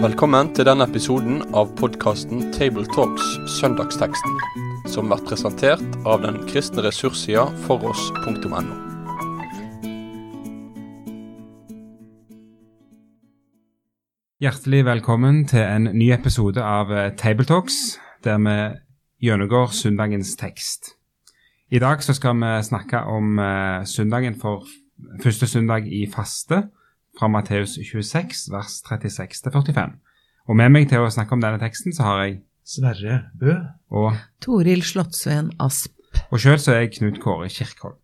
Velkommen til denne episoden av podkasten Tabletalks Søndagsteksten, som blir presentert av den kristne ressurssida foross.no. Hjertelig velkommen til en ny episode av Tabletalks, der vi gjennomgår søndagens tekst. I dag så skal vi snakke om eh, søndagen for første søndag i faste, fra Matteus 26, vers 36-45. Og med meg til å snakke om denne teksten, så har jeg Sverre Bø. Og, Toril Slottsveen Asp. og sjøl så er jeg Knut Kåre Kirkholm.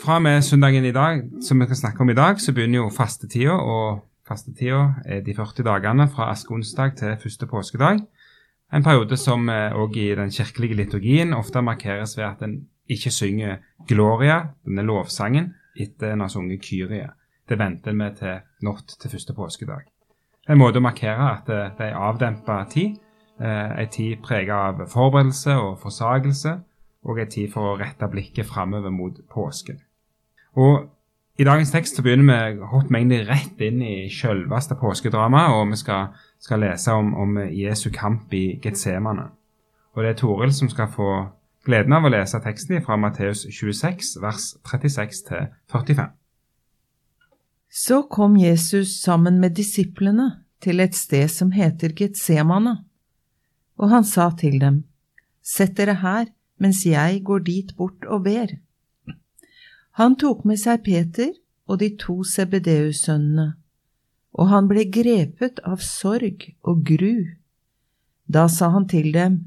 Fra og med søndagen i dag, som vi skal snakke om i dag, så begynner jo fastetida. Og fastetida er de 40 dagene fra askeonsdag til første påskedag. En periode som òg i den kirkelige liturgien ofte markeres ved at en ikke synger Gloria, denne lovsangen, etter en har sunget Kyrie. Det venter vi til natt til første påskedag. En måte å markere at det det er avdempa tid, eh, en tid preget av forberedelse og forsagelse, og en tid for å rette blikket framover mot påsken. Og i dagens tekst så begynner vi hot egentlig rett inn i selveste påskedramaet, og vi skal, skal lese om, om Jesu kamp i Getsemane. Og det er Toril som skal få gleden av å lese teksten fra Matteus 26, vers 36 til 45. Så kom Jesus sammen med disiplene til et sted som heter Getsemane, og han sa til dem, Sett dere her mens jeg går dit bort og ber. Han tok med seg Peter og de to Sebedeus-sønnene, og han ble grepet av sorg og gru. Da sa han til dem,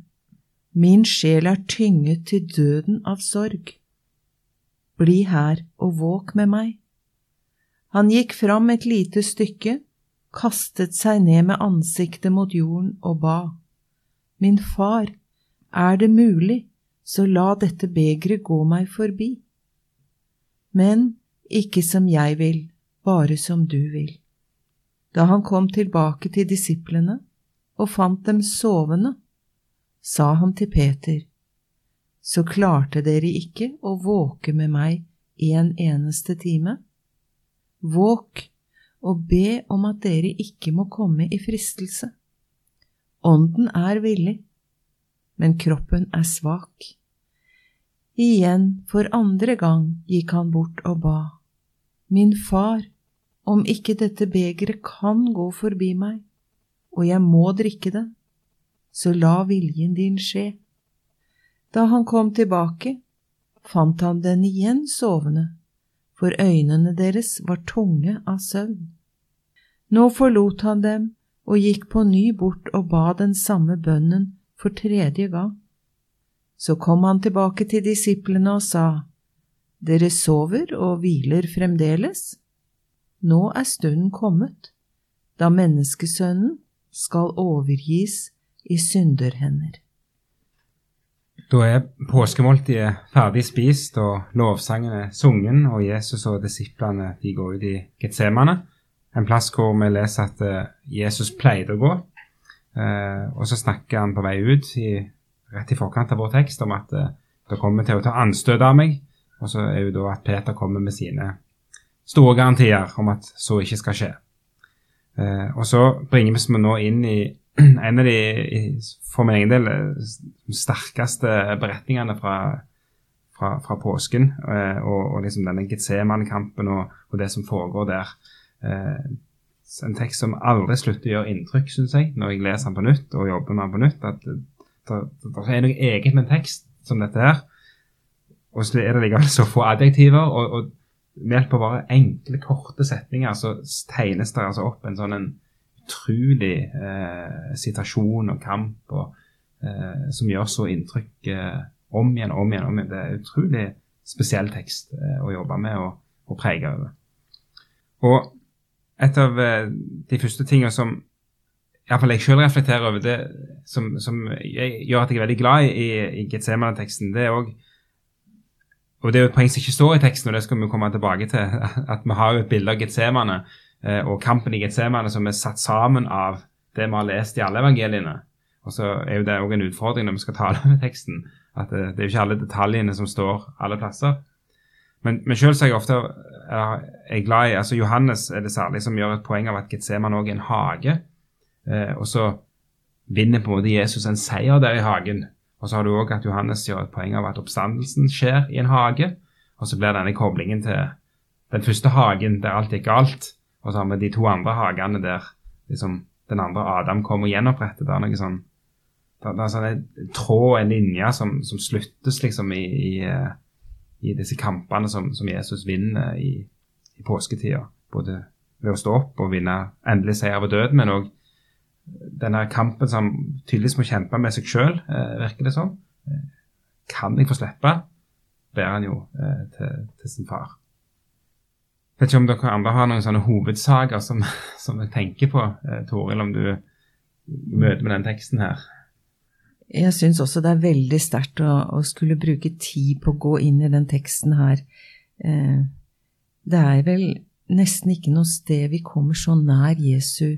Min sjel er tynget til døden av sorg. Bli her og våk med meg. Han gikk fram et lite stykke, kastet seg ned med ansiktet mot jorden og ba. Min far, er det mulig, så la dette begeret gå meg forbi. Men ikke som jeg vil, bare som du vil. Da han kom tilbake til disiplene og fant dem sovende, sa han til Peter, så klarte dere ikke å våke med meg en eneste time? Våk og be om at dere ikke må komme i fristelse. Ånden er villig, men kroppen er svak. Igjen, for andre gang, gikk han bort og ba. Min far, om ikke dette begeret kan gå forbi meg, og jeg må drikke det, så la viljen din skje. Da han kom tilbake, fant han den igjen sovende, for øynene deres var tunge av søvn. Nå forlot han dem og gikk på ny bort og ba den samme bønnen for tredje gang. Så kom han tilbake til disiplene og sa, Dere sover og hviler fremdeles? Nå er stunden kommet, da menneskesønnen skal overgis i synderhender. Da er påskemåltidet ferdig spist og lovsangen er sungen, og Jesus og disiplene de går ut i Getsemane, en plass hvor vi leser at eh, Jesus pleide å gå. Eh, og så snakker han på vei ut, i, rett i forkant av vår tekst, om at eh, det kommer til å ta anstøt av meg. Og så er jo da at Peter kommer med sine store garantier om at så ikke skal skje. Eh, og så bringer vi nå inn i en av de, for min egen del, sterkeste beretningene fra, fra, fra påsken. Eh, og, og, liksom denne Getseman-kampen og, og, det som foregår der. Eh, en tekst som aldri slutter å gjøre inntrykk, syns jeg, når jeg leser den på nytt og jobber med den på nytt. At det, det, det er noe eget med en tekst som dette her. Og så er det likevel så få adjektiver. og, og med hjelp av bare enkle, korte setninger så tegnes det altså opp en sånn en utrolig eh, situasjon og kamp og, eh, som gjør så inntrykk eh, om igjen om igjen. Om igjen. Det er utrolig spesiell tekst eh, å jobbe med og, og prege over. Og et av eh, de første tingene som iallfall jeg sjøl reflekterer over, det som, som gjør at jeg er veldig glad i, i Getsemane-teksten, det er òg og Det er jo et poeng som ikke står i teksten, og det skal vi komme tilbake til. At vi har jo et bilde av Getsemane eh, og kampen i Getsemane som er satt sammen av det vi har lest i alle evangeliene. Og så er jo det òg en utfordring når vi skal tale med teksten, at det, det er jo ikke alle detaljene som står alle plasser. Men, men selv er jeg ofte er, er glad i altså Johannes er det særlig som gjør et poeng av at Getsemane òg er en hage. Eh, og så vinner på en måte Jesus en seier der i hagen. Og så har du òg at Johannes gjør et poeng av at oppstandelsen skjer i en hage. Og så blir denne koblingen til den første hagen der alt gikk galt. Og så har vi de to andre hagene der liksom, den andre Adam kommer og gjenoppretter. Det er noe sånn det, er sånn en tråd, en linje, som, som sluttes liksom i, i, eh, i disse kampene som, som Jesus vinner i, i påsketida. Både ved å stå opp og vinne endelig seier over døden, men òg denne kampen som tydeligvis må kjempe med seg sjøl, eh, virker det som. Eh, kan jeg få slippe? ber han jo eh, til, til, sin far. Jeg vet ikke om dere andre har noen sånne hovedsaker som, som jeg tenker på, eh, Toril, om du møter med den teksten her. Jeg syns også det er veldig sterkt å, å, skulle bruke tid på å gå inn i den teksten her. Eh, det er vel nesten ikke noe sted vi kommer så nær Jesu,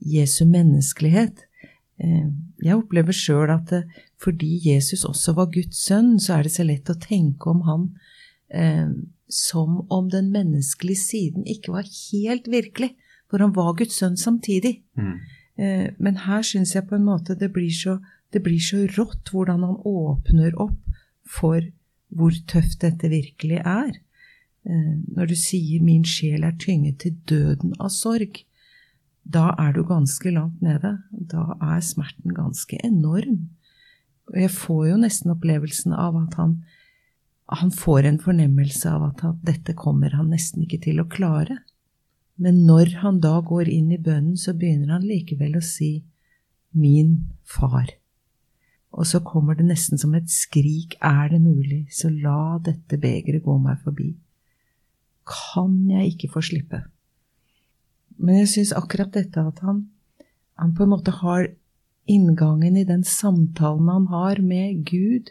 Jesu menneskelighet. Eh, jeg opplever sjøl at fordi Jesus også var Guds sønn, så er det så lett å tenke om han eh, som om den menneskelige siden ikke var helt virkelig, for han var Guds sønn samtidig. Mm. Eh, men her syns jeg på en måte det blir, så, det blir så rått hvordan han åpner opp for hvor tøft dette virkelig er. Eh, når du sier 'min sjel er tynget til døden av sorg', da er du ganske langt nede. Da er smerten ganske enorm. Og jeg får jo nesten opplevelsen av at han, han får en fornemmelse av at han, dette kommer han nesten ikke til å klare. Men når han da går inn i bønnen, så begynner han likevel å si min far. Og så kommer det nesten som et skrik, er det mulig, så la dette begeret gå meg forbi. Kan jeg ikke få slippe? Men jeg syns akkurat dette at han, han på en måte har inngangen i den samtalen han har med Gud,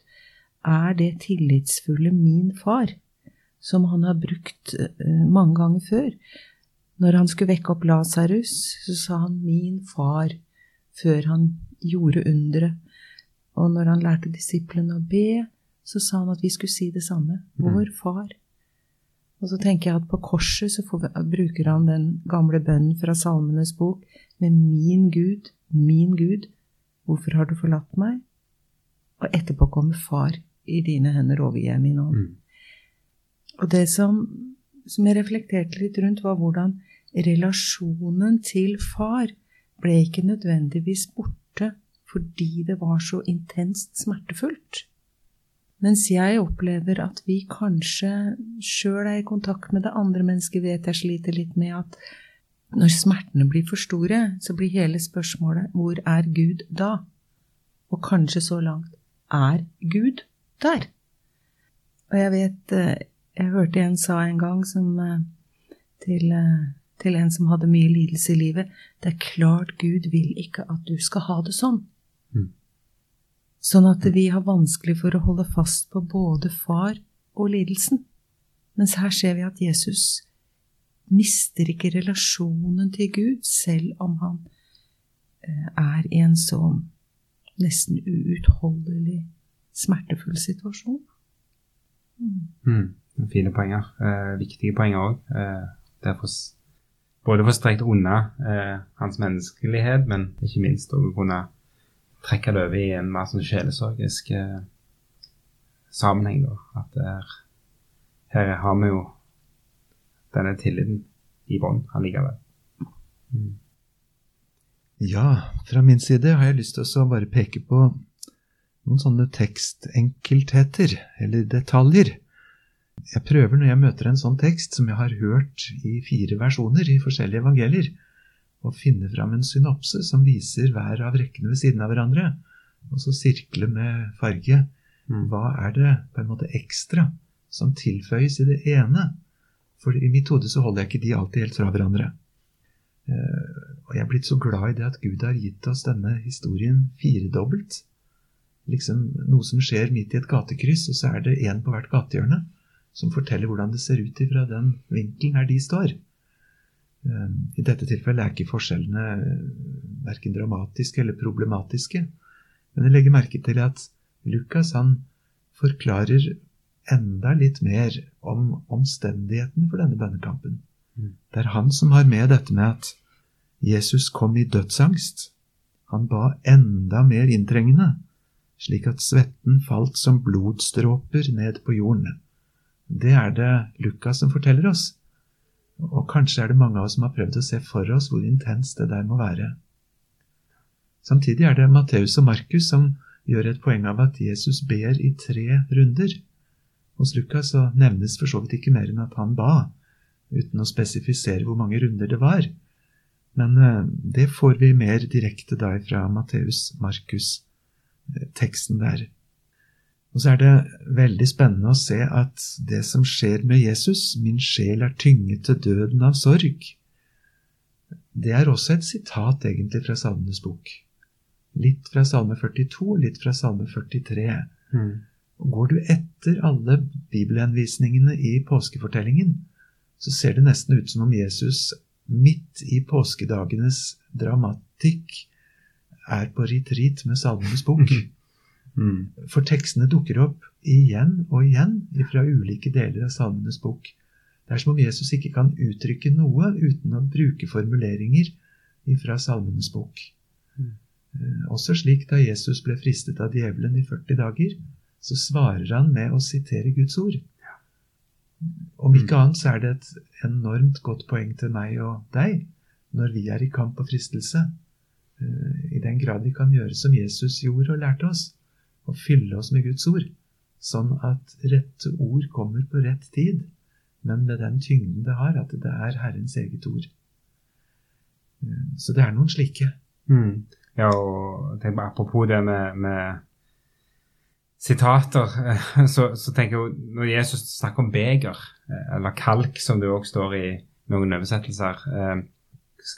er det tillitsfulle 'min far', som han har brukt uh, mange ganger før. Når han skulle vekke opp Lasarus, så sa han 'min far' før han gjorde underet. Og når han lærte disiplene å be, så sa han at vi skulle si det samme. Mm. Vår far. Og så tenker jeg at på korset så får, bruker han den gamle bønnen fra Salmenes bok med min Gud, min Gud, hvorfor har du forlatt meg? Og etterpå kommer Far, i dine hender overgir jeg min ånd. Mm. Og det som, som jeg reflekterte litt rundt, var hvordan relasjonen til far ble ikke nødvendigvis borte fordi det var så intenst smertefullt. Mens jeg opplever at vi kanskje sjøl er i kontakt med det andre mennesket, vet jeg sliter litt med at når smertene blir for store, så blir hele spørsmålet hvor er Gud da? Og kanskje så langt er Gud der? Og jeg vet eh, Jeg hørte en sa en gang som, eh, til, eh, til en som hadde mye lidelse i livet Det er klart Gud vil ikke at du skal ha det sånn. Sånn at vi har vanskelig for å holde fast på både far og lidelsen. Mens her ser vi at Jesus mister ikke relasjonen til Gud, selv om han eh, er i en sånn nesten uutholdelig smertefull situasjon. Mm. Mm, fine poenger. Eh, viktige poenger òg. Eh, det er for, både for strekt unna eh, hans menneskelighet, men ikke minst å kunne trekke det over i en mer sånn sjelesorgisk eh, sammenheng. da, At der, her har vi jo denne tilliten i bånn allikevel. Mm. Ja, fra min side har jeg lyst til å bare peke på noen sånne tekstenkeltheter, eller detaljer. Jeg prøver når jeg møter en sånn tekst som jeg har hørt i fire versjoner i forskjellige evangelier, og finne fram en synopse som viser hver av rekkene ved siden av hverandre, og så sirkle med farge. Mm. Hva er det på en måte ekstra som tilføyes i det ene? For i mitt hode så holder jeg ikke de alltid helt fra hverandre. Uh, og jeg er blitt så glad i det at Gud har gitt oss denne historien firedobbelt. Liksom noe som skjer midt i et gatekryss, og så er det én på hvert gatehjørne som forteller hvordan det ser ut fra den vinkelen her de står. Ehm, I dette tilfellet er ikke forskjellene eh, verken dramatiske eller problematiske. Men jeg legger merke til at Lukas han forklarer enda litt mer om omstendighetene for denne bønnekampen. Mm. Det er han som har med dette med at Jesus kom i dødsangst. Han ba enda mer inntrengende, slik at svetten falt som blodstråper ned på jorden. Det er det Lukas som forteller oss. Og kanskje er det mange av oss som har prøvd å se for oss hvor intenst det der må være. Samtidig er det Matteus og Markus som gjør et poeng av at Jesus ber i tre runder. Hos Lukas så nevnes for så vidt ikke mer enn at han ba, uten å spesifisere hvor mange runder det var. Men eh, det får vi mer direkte da fra Matteus-Markus-teksten der. Og så er det veldig spennende å se at det som skjer med Jesus, min sjel er tynget til døden av sorg, det er også et sitat egentlig fra Salmenes bok. Litt fra Salme 42, litt fra Salme 43. Mm. Og Går du etter alle bibelhenvisningene i påskefortellingen, så ser det nesten ut som om Jesus midt i påskedagenes dramatikk er på retreat med Salmenes bok. Mm. For tekstene dukker opp igjen og igjen fra ulike deler av Salmenes bok. Det er som om Jesus ikke kan uttrykke noe uten å bruke formuleringer fra Salmenes bok. Mm. Eh, Også slik da Jesus ble fristet av djevelen i 40 dager, så svarer han med å sitere Guds ord. Om ikke Mm. annet så er det et enormt godt poeng til meg og deg når vi er i kamp og fristelse. Eh, I den grad vi kan gjøre som Jesus gjorde og lærte oss, og fylle oss med Guds ord, sånn at rette ord kommer på rett tid, men med den tyngden det har, at det er Herrens eget ord. Eh, Så det er noen slike. Mm. Ja, og tenk på, apropos det med, med sitater, eh, så, så tenker jeg når Jesus snakker om beger, eh, eller kalk, som det òg står i noen oversettelser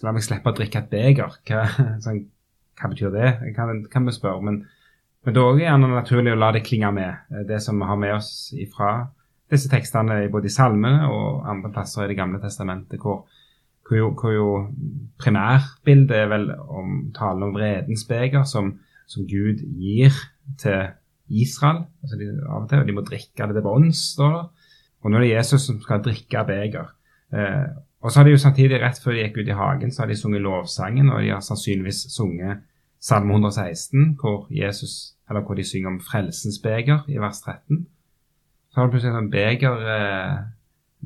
La meg slippe å drikke et beger. Hva, sånn, hva betyr det? Kan, kan vi spørre. Men, men det er også gjerne naturlig å la det klinge med, eh, det som vi har med oss ifra disse tekstene både i salmene og andre plasser i Det gamle testamentet, hvor, hvor, jo, hvor jo primærbildet er vel om talen om vredens beger som, som Gud gir til Israel. altså de, av og til, og De må drikke det til bånns. det. Og nå er det Jesus som skal drikke beger. Eh, og så har de jo samtidig, rett før de gikk ut i hagen, så har de sunget lovsangen, og de har sannsynligvis sunget Salme 116, hvor, Jesus, eller hvor de synger om frelsens beger i vers 13. Så har du plutselig sånn beger, eh,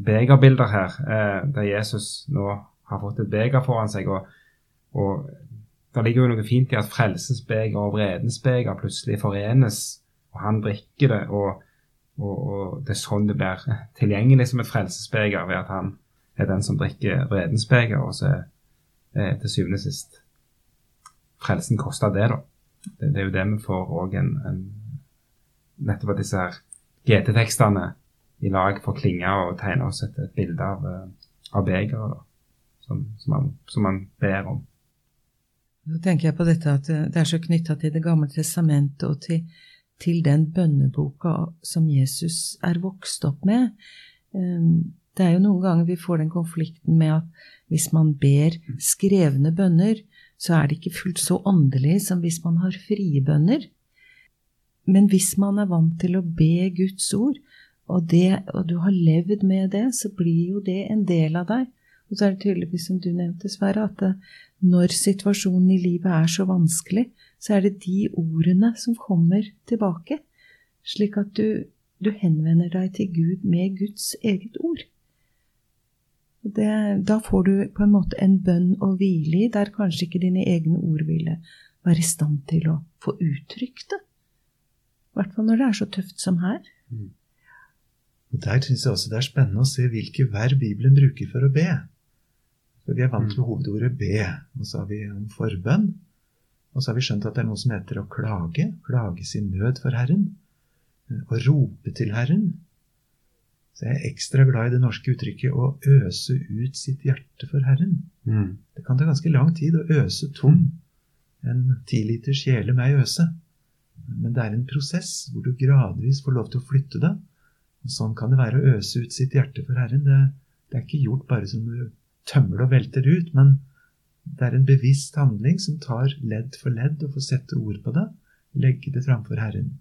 begerbilder her, eh, der Jesus nå har fått et beger foran seg. Og, og det ligger jo noe fint i at frelsens beger og vredens beger plutselig forenes, og han drikker det. Og, og, og det er sånn det blir tilgjengelig som et frelsesbeger, ved at han er den som drikker vredens beger, og så er eh, til syvende og sist frelsen koster det, da. Det, det er jo det vi får òg en, en Nettopp at disse her GT-tekstene i lag får klinge og tegne oss et, et bilde av, eh, av begeret som, som, man, som man ber om. Nå tenker jeg på dette at det er så knytta til Det gamle testamentet og til, til den bønneboka som Jesus er vokst opp med. Um, Det er jo noen ganger vi får den konflikten med at hvis man ber skrevne bønner, så er det ikke fullt så åndelig som hvis man har frie bønner. Men hvis man er vant til å be Guds ord, og, det, og du har levd med det, så blir jo det en del av deg. Og så er det tydeligvis, som du nevnte, Sverre, at det, når situasjonen i livet er så vanskelig, så er det de ordene som kommer tilbake, slik at du, du henvender deg til Gud med Guds eget ord. Det, da får du på en måte en bønn å hvile i, der kanskje ikke dine egne ord ville være i stand til å få uttrykt det. I hvert fall når det er så tøft som her. Og Der syns jeg også det er spennende å se hvilke verb Bibelen bruker for å be. For Vi er vant med hovedordet be, og så har vi om forbønn. Og så har vi skjønt at det er noe som heter å klage. Klage sin nød for Herren. Å rope til Herren. Så jeg er ekstra glad i det norske uttrykket 'å øse ut sitt hjerte for Herren'. Mm. Det kan ta ganske lang tid å øse tom en tiliters kjele med ei øse. Men det er en prosess hvor du gradvis får lov til å flytte det. Og sånn kan det være å øse ut sitt hjerte for Herren. Det, det er ikke gjort bare som du tømmer det og velter ut, men det er en bevisst handling som tar ledd for ledd og får sette ord på det, legge det framfor Herren.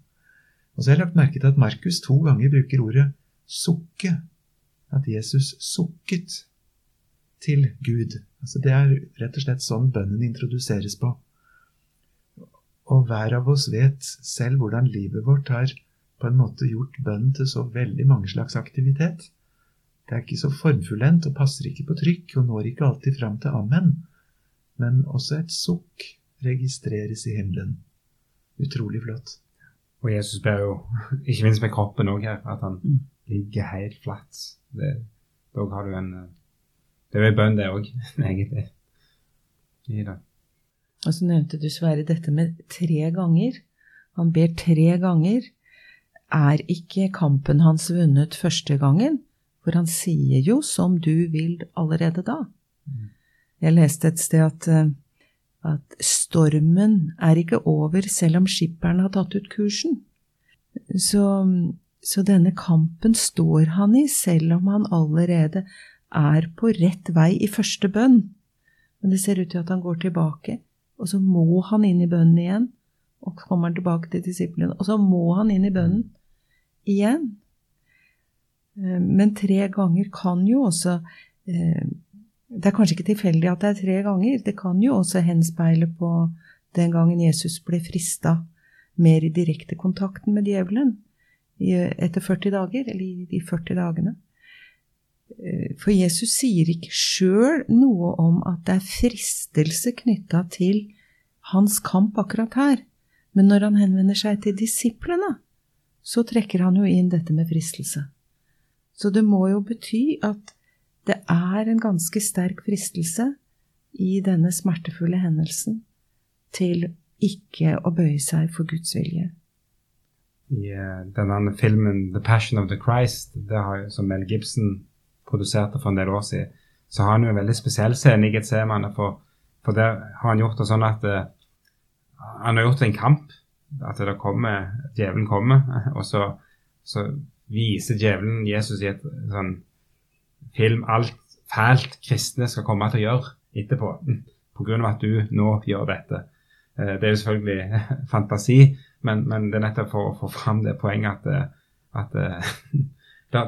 Og så har jeg lagt merke til at Markus to ganger bruker ordet sukke. At Jesus sukket til Gud. Altså Det er rett og slett sånn bønnen introduseres på. Og hver av oss vet selv hvordan livet vårt har på en måte gjort bønnen til så veldig mange slags aktivitet. Det er ikke så formfullendt og passer ikke på trykk og når ikke alltid fram til amen. Men også et sukk registreres i himmelen. Utrolig flott. Og Jesus ber jo, ikke minst med kroppen òg her, at han Mm. Ligger helt flatt. Det, da har du en eh, Det er jo en bønn, det òg, egentlig. I det. Og så nevnte du Sverre dette med tre ganger. Han ber tre ganger. Er ikke kampen hans vunnet første gangen? For han sier jo 'som du vil' allerede da. Jeg leste et sted at, eh, at stormen er ikke over selv om skipperen har tatt ut kursen. Så, så denne kampen står han i selv om han allerede er på rett vei i første bønn. Men det ser ut til at han går tilbake, og så må han inn i bønnen igjen. Og så kommer han tilbake til disiplene, og så må han inn i bønnen igjen. Eh, Men tre ganger kan jo også eh, Det er kanskje ikke tilfeldig at det er tre ganger. Det kan jo også henspeile på den gangen Jesus ble frista mer i direkte kontakten med djevelen etter 40 dager, eller i de 40 dagene. Eh, For Jesus sier ikke sjøl noe om at det er fristelse knytta til hans kamp akkurat her. Men når han henvender seg til disiplene, så trekker han jo inn dette med fristelse. Så det må jo bety at det er en ganske sterk fristelse i denne smertefulle hendelsen til ikke å bøye seg for Guds vilje. I eh, denne filmen 'The Passion of the Christ', har, som Mel Gibson produserte for en del år siden, så har han jo en veldig spesiell scene i Getsemane. For, for der har han gjort det sånn at uh, han har gjort en kamp. At det kommer, djevelen kommer, og så, så viser djevelen Jesus i et sånn film alt fælt kristne skal komme til å gjøre etterpå. Av at du nå gjør dette. Eh, Det er jo selvfølgelig fantasi, men, men det er nettopp for å få fram det poenget at, eh, at eh, det,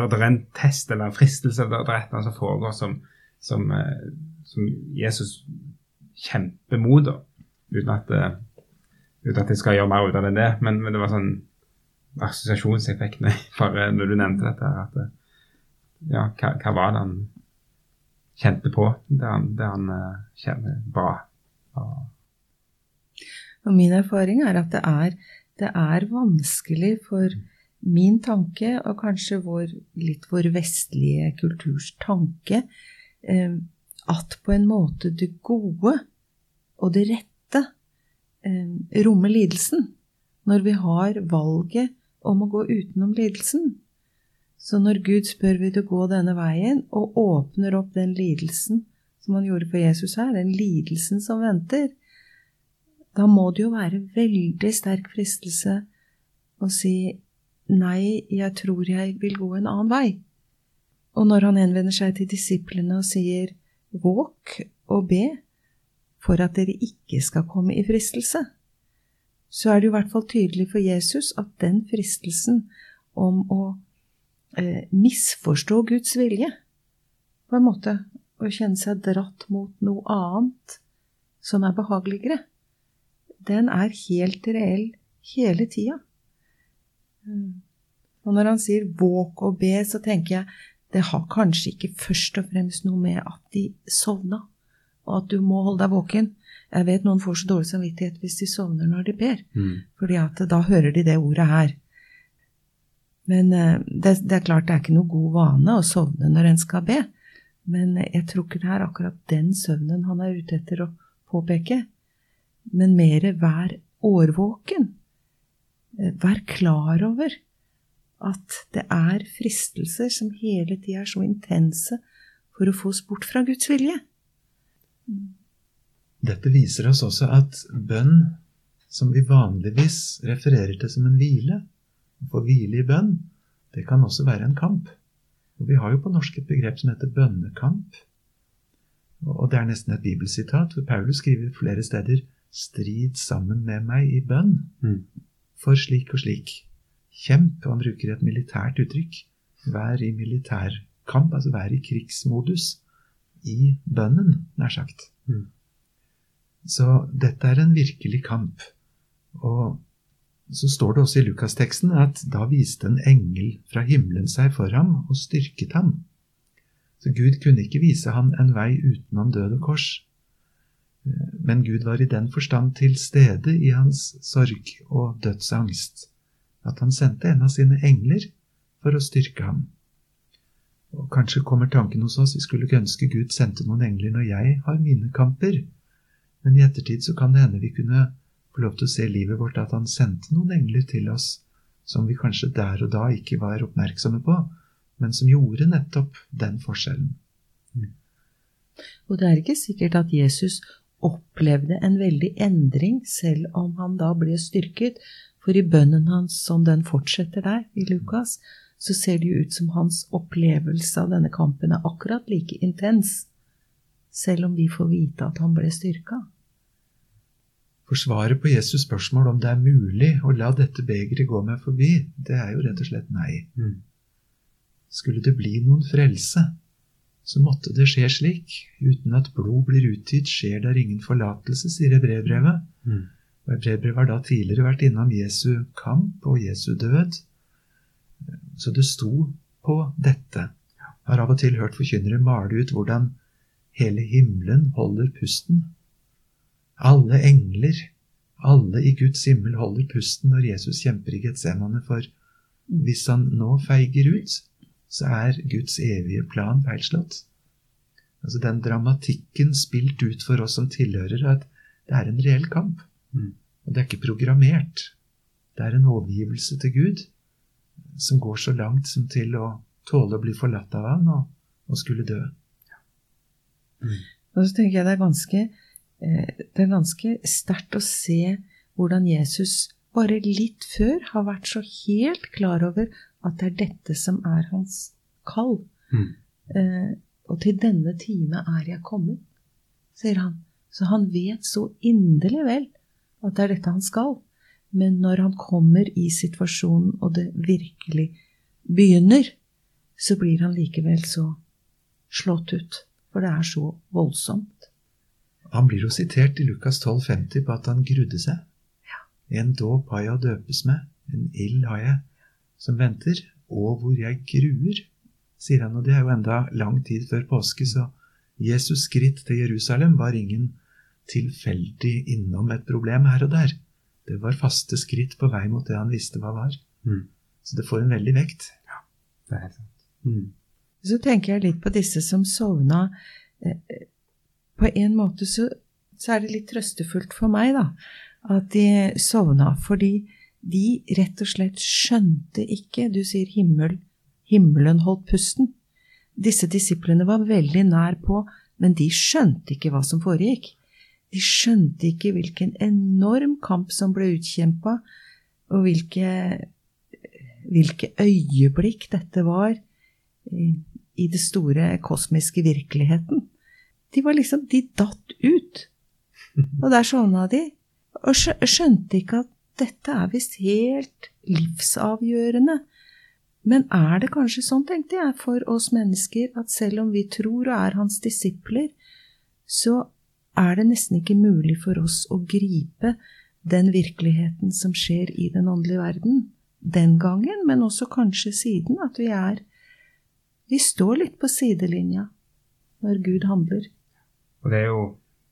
er en test eller en fristelse, det, det er et eller annet som foregår som, som, eh, som Jesus kjemper mot, uten at, uten at jeg skal gjøre mer ut av det enn det. Men, men det var sånn assosiasjonseffekt bare når du nevnte dette. at ja, hva, hva var det han kjente på det han, det han kjenner bra? Og, Og min erfaring er at det er, det er vanskelig for min tanke, og kanskje vår, litt vår vestlige kulturs tanke, eh, at på en måte det gode og det rette eh, rommer lidelsen, når vi har valget om å gå utenom lidelsen. Så når Gud spør vil du gå denne veien, og åpner opp den lidelsen som han gjorde for Jesus her, den lidelsen som venter, da må det jo være veldig sterk fristelse å si nei, jeg tror jeg vil gå en annen vei. Og når han henvender seg til disiplene og sier våk og be for at dere ikke skal komme i fristelse, så er det jo i hvert fall tydelig for Jesus at den fristelsen om å eh, misforstå Guds vilje, på en måte, å kjenne seg dratt mot noe annet som er behageligere, den er helt reell hele tida. Mm. Og når han sier våk og be, så tenker jeg det har kanskje ikke først og fremst noe med at de sovna, og at du må holde deg våken. Jeg vet noen får så dårlig samvittighet hvis de sovner når de ber, fordi at da hører de det ordet her. Men eh, det, det er klart det er ikke noe god vane å sovne når en skal be, men jeg tror ikke det er akkurat den søvnen han er ute etter å påpeke men mer vær årvåken. Eh, Vær klar over at det er fristelser som hele tida er så intense for å få oss bort fra Guds vilje. Dette viser oss også at bønn, som vi vanligvis refererer til som en hvile, å få hvile i bønn, det kan også være en kamp. Og Vi har jo på norsk et begrep som heter bønnekamp. Og det er nesten et bibelsitat, for Paulus skriver flere steder 'strid sammen med meg i bønn', Mm. for slik og slik. kjemp, han bruker et militært uttrykk. Vær i militærkamp, altså vær i krigsmodus i bønnen, nær sagt. Mm. Så dette er en virkelig kamp. Og så står det også i Lukasteksten at da viste en engel fra himmelen seg for ham og styrket ham. Så Gud kunne ikke vise ham en vei utenom død og kors. Men Gud var i den forstand til stede i hans sorg og dødsangst at han sendte en av sine engler for å styrke ham. Og Kanskje kommer tanken hos oss vi skulle ikke ønske Gud sendte noen engler når jeg har mine kamper, men i ettertid så kan det hende vi kunne få lov til å se livet vårt at han sendte noen engler til oss som vi kanskje der og da ikke var oppmerksomme på, men som gjorde nettopp den forskjellen. Og det er ikke sikkert at Jesus opplevde en veldig endring, selv om han da ble styrket, for i bønnen hans, som den fortsetter der i Lukas, så ser det jo ut som hans opplevelse av denne kampen er akkurat like intens, selv om vi får vite at han ble styrka. For svaret på Jesus spørsmål om det er mulig å la dette begeret gå meg forbi, det er jo rett og slett nei. Mm. Skulle det bli noen frelse, så måtte det skje slik. Uten at blod blir utgitt, skjer der ingen forlatelse, sier brevbrevet. Mm. Og Hebreerbrevet har da tidligere vært innom Jesu kamp og Jesu død. Så det sto på dette. Jeg har av og til hørt forkynnere male ut hvordan hele himmelen holder pusten. Alle engler, alle i Guds himmel holder pusten når Jesus kjemper i Getsemane, for hvis han nå feiger ut, så er Guds evige plan feilslått. Altså den dramatikken spilt ut for oss som tilhører at det er en reell kamp. Mm. Og det er ikke programmert. Det er en overgivelse til Gud som går så langt som til å tåle å bli forlatt av han og, og skulle dø. Mm. Og så tenker jeg det er ganske, eh, det er ganske sterkt å se hvordan Jesus bare litt før har vært så helt klar over at det er dette som er hans kall. Mm. Eh, og til denne time er jeg kommet, sier han. Så han vet så inderlig vel at det er dette han skal. Men når han kommer i situasjonen, og det virkelig begynner, så blir han likevel så slått ut. For det er så voldsomt. Han blir jo sitert i Lukas 12,50 på at han grudde seg. En dåp har jeg å døpes med, en ild har jeg som venter, og hvor jeg gruer, sier han. Og det er jo enda lang tid før påske, så Jesus' skritt til Jerusalem var ingen tilfeldig innom et problem her og der. Det var faste skritt på vei mot det han visste hva var. Mm. Så det får en veldig vekt. Ja, Det er sant. Mm. Så tenker jeg litt på disse som sovna. Eh, På en måte så, så er det litt trøstefullt for meg, da, at de sovna. Fordi de rett og slett skjønte ikke Du sier himmel, himmelen holdt pusten. Disse disiplene var veldig nær på, men de skjønte ikke hva som foregikk. De skjønte ikke hvilken enorm kamp som ble utkjempa, og hvilke, hvilke øyeblikk dette var i, i det store kosmiske virkeligheten. De var liksom De datt ut. Og der sovna de. Og skjønte ikke at dette er visst helt livsavgjørende. Men er det kanskje sånn, tenkte jeg, for oss mennesker, at selv om vi tror og er hans disipler, så er det nesten ikke mulig for oss å gripe den virkeligheten som skjer i den åndelige verden. Den gangen, men også kanskje siden, at vi er Vi står litt på sidelinja når Gud handler. Og det er jo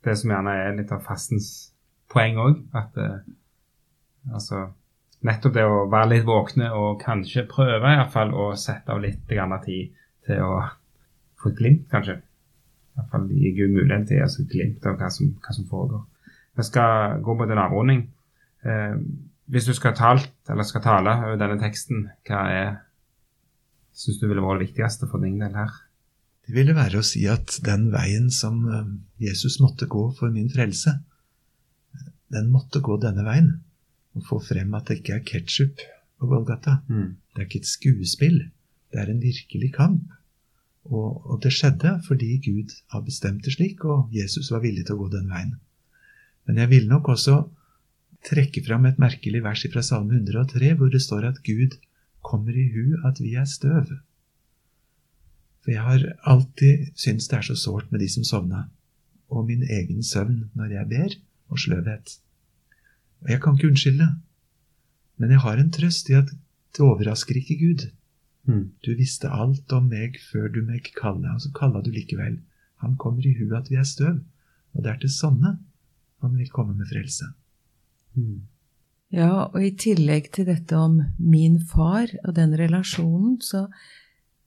det som gjerne er litt av fastens poeng òg, at eh, altså Nettopp det å være litt våkne og kanskje prøve i hvert fall å sette av litt tid til å få et glimt, kanskje. I hvert fall gi Gud muligheten til å gi et glimt av hva som, hva som foregår. Vi skal gå mot en avrunding. Eh, hvis du skal talt, eller skal tale over denne teksten, hva er syns du ville vært det viktigste for din del her? Det ville være å si at den veien som eh, Jesus måtte gå for min frelse, den måtte gå denne veien. Og få frem at det ikke er ketsjup på Golgata. Mm. Det er ikke et skuespill. Det er en virkelig kamp. Og, og det skjedde fordi Gud har bestemt det slik, og Jesus var villig til å gå den veien. Men jeg ville nok også trekke fram et merkelig vers fra Salme 103, hvor det står at Gud kommer i hu at vi er støv. For jeg har alltid syntes det er så sårt med de som sovna, og min egen søvn når jeg ber, og sløvhet. Og jeg kan ikke unnskylde, men jeg har en trøst i at det overrasker ikke Gud. Mm. Du visste alt om meg før du meg kalla, og så kalla du likevel. Han kommer i huet at vi er støv, og det er til sånne han vil komme med frelse. Mm. Ja, og i tillegg til dette om min far og den relasjonen, så,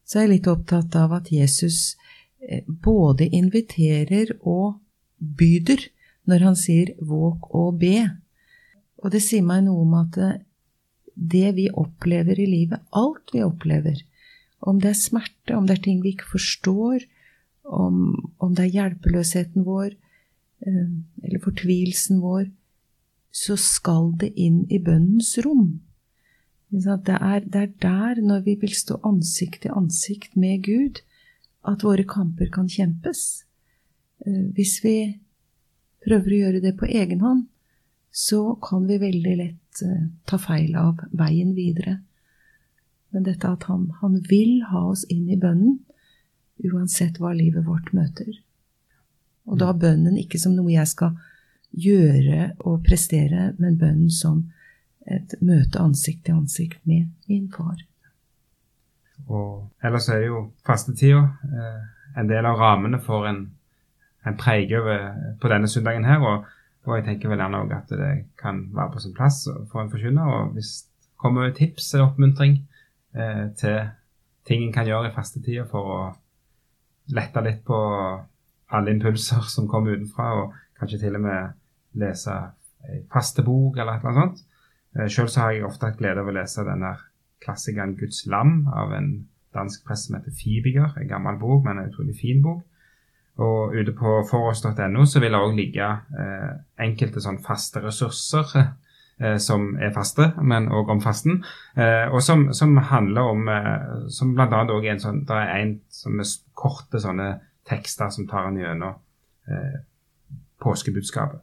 så er jeg litt opptatt av at Jesus eh, både inviterer og byder når han sier 'våk og be'. Og det sier meg noe om at det, det vi opplever i livet, alt vi opplever, om det er smerte, om det er ting vi ikke forstår, om, om det er hjelpeløsheten vår, eh, eller fortvilelsen vår, så skal det inn i bønnens rom. Det er, det er der, når vi vil stå ansikt til ansikt med Gud, at våre kamper kan kjempes. Eh, hvis vi prøver å gjøre det på egen hånd, så kan vi veldig lett uh, ta feil av veien videre. Men dette at han, han vil ha oss inn i bønnen, uansett hva livet vårt møter. Og da bønnen ikke som noe jeg skal gjøre og prestere, men bønnen som et møte ansikt til ansikt med min far. Og ellers er jo fastetida eh, en del av rammene for en, en preike på denne søndagen her. Og, og jeg tenker vel gjerne òg at det kan være på sin plass for en forkynner. Og hvis det kommer tips eller oppmuntring eh, til ting en kan gjøre i fastetida for å lette litt på alle impulser som kommer utenfra, og kanskje til og med lese ei fastebok eller et eller annet sånt. Eh, Sjøl så har jeg ofte hatt glede av å lese den der klassikeren 'Guds lam' av en dansk prest som heter Fibiger. En gammel bok, men en utrolig fin bok. Og ute på foross.no så vil det òg ligge eh, enkelte sånn faste ressurser eh, som er faste, men òg om fasten. Eh, og som, som, handler om eh, Som bl.a. òg er en sånn Det er en som er korte sånne tekster som tar en gjennom eh, påskebudskapet.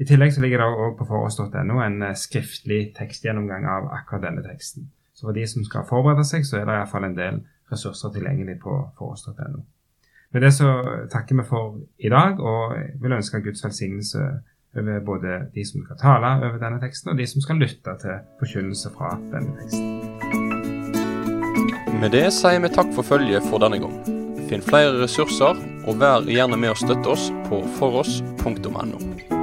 I tillegg så ligger det òg på foross.no en eh, skriftlig tekstgjennomgang av akkurat denne teksten. Så for de som skal forberede seg, så er det iallfall en del ressurser tilgjengelig på foross.no. Med det så takker vi for i dag, og vil ønske Guds velsignelse over både de som skal tale over denne teksten, og de som skal lytte til forkynnelse fra denne teksten. Med det sier vi takk for følget for denne gang. Finn flere ressurser, og vær gjerne med å støtte oss på foross.no.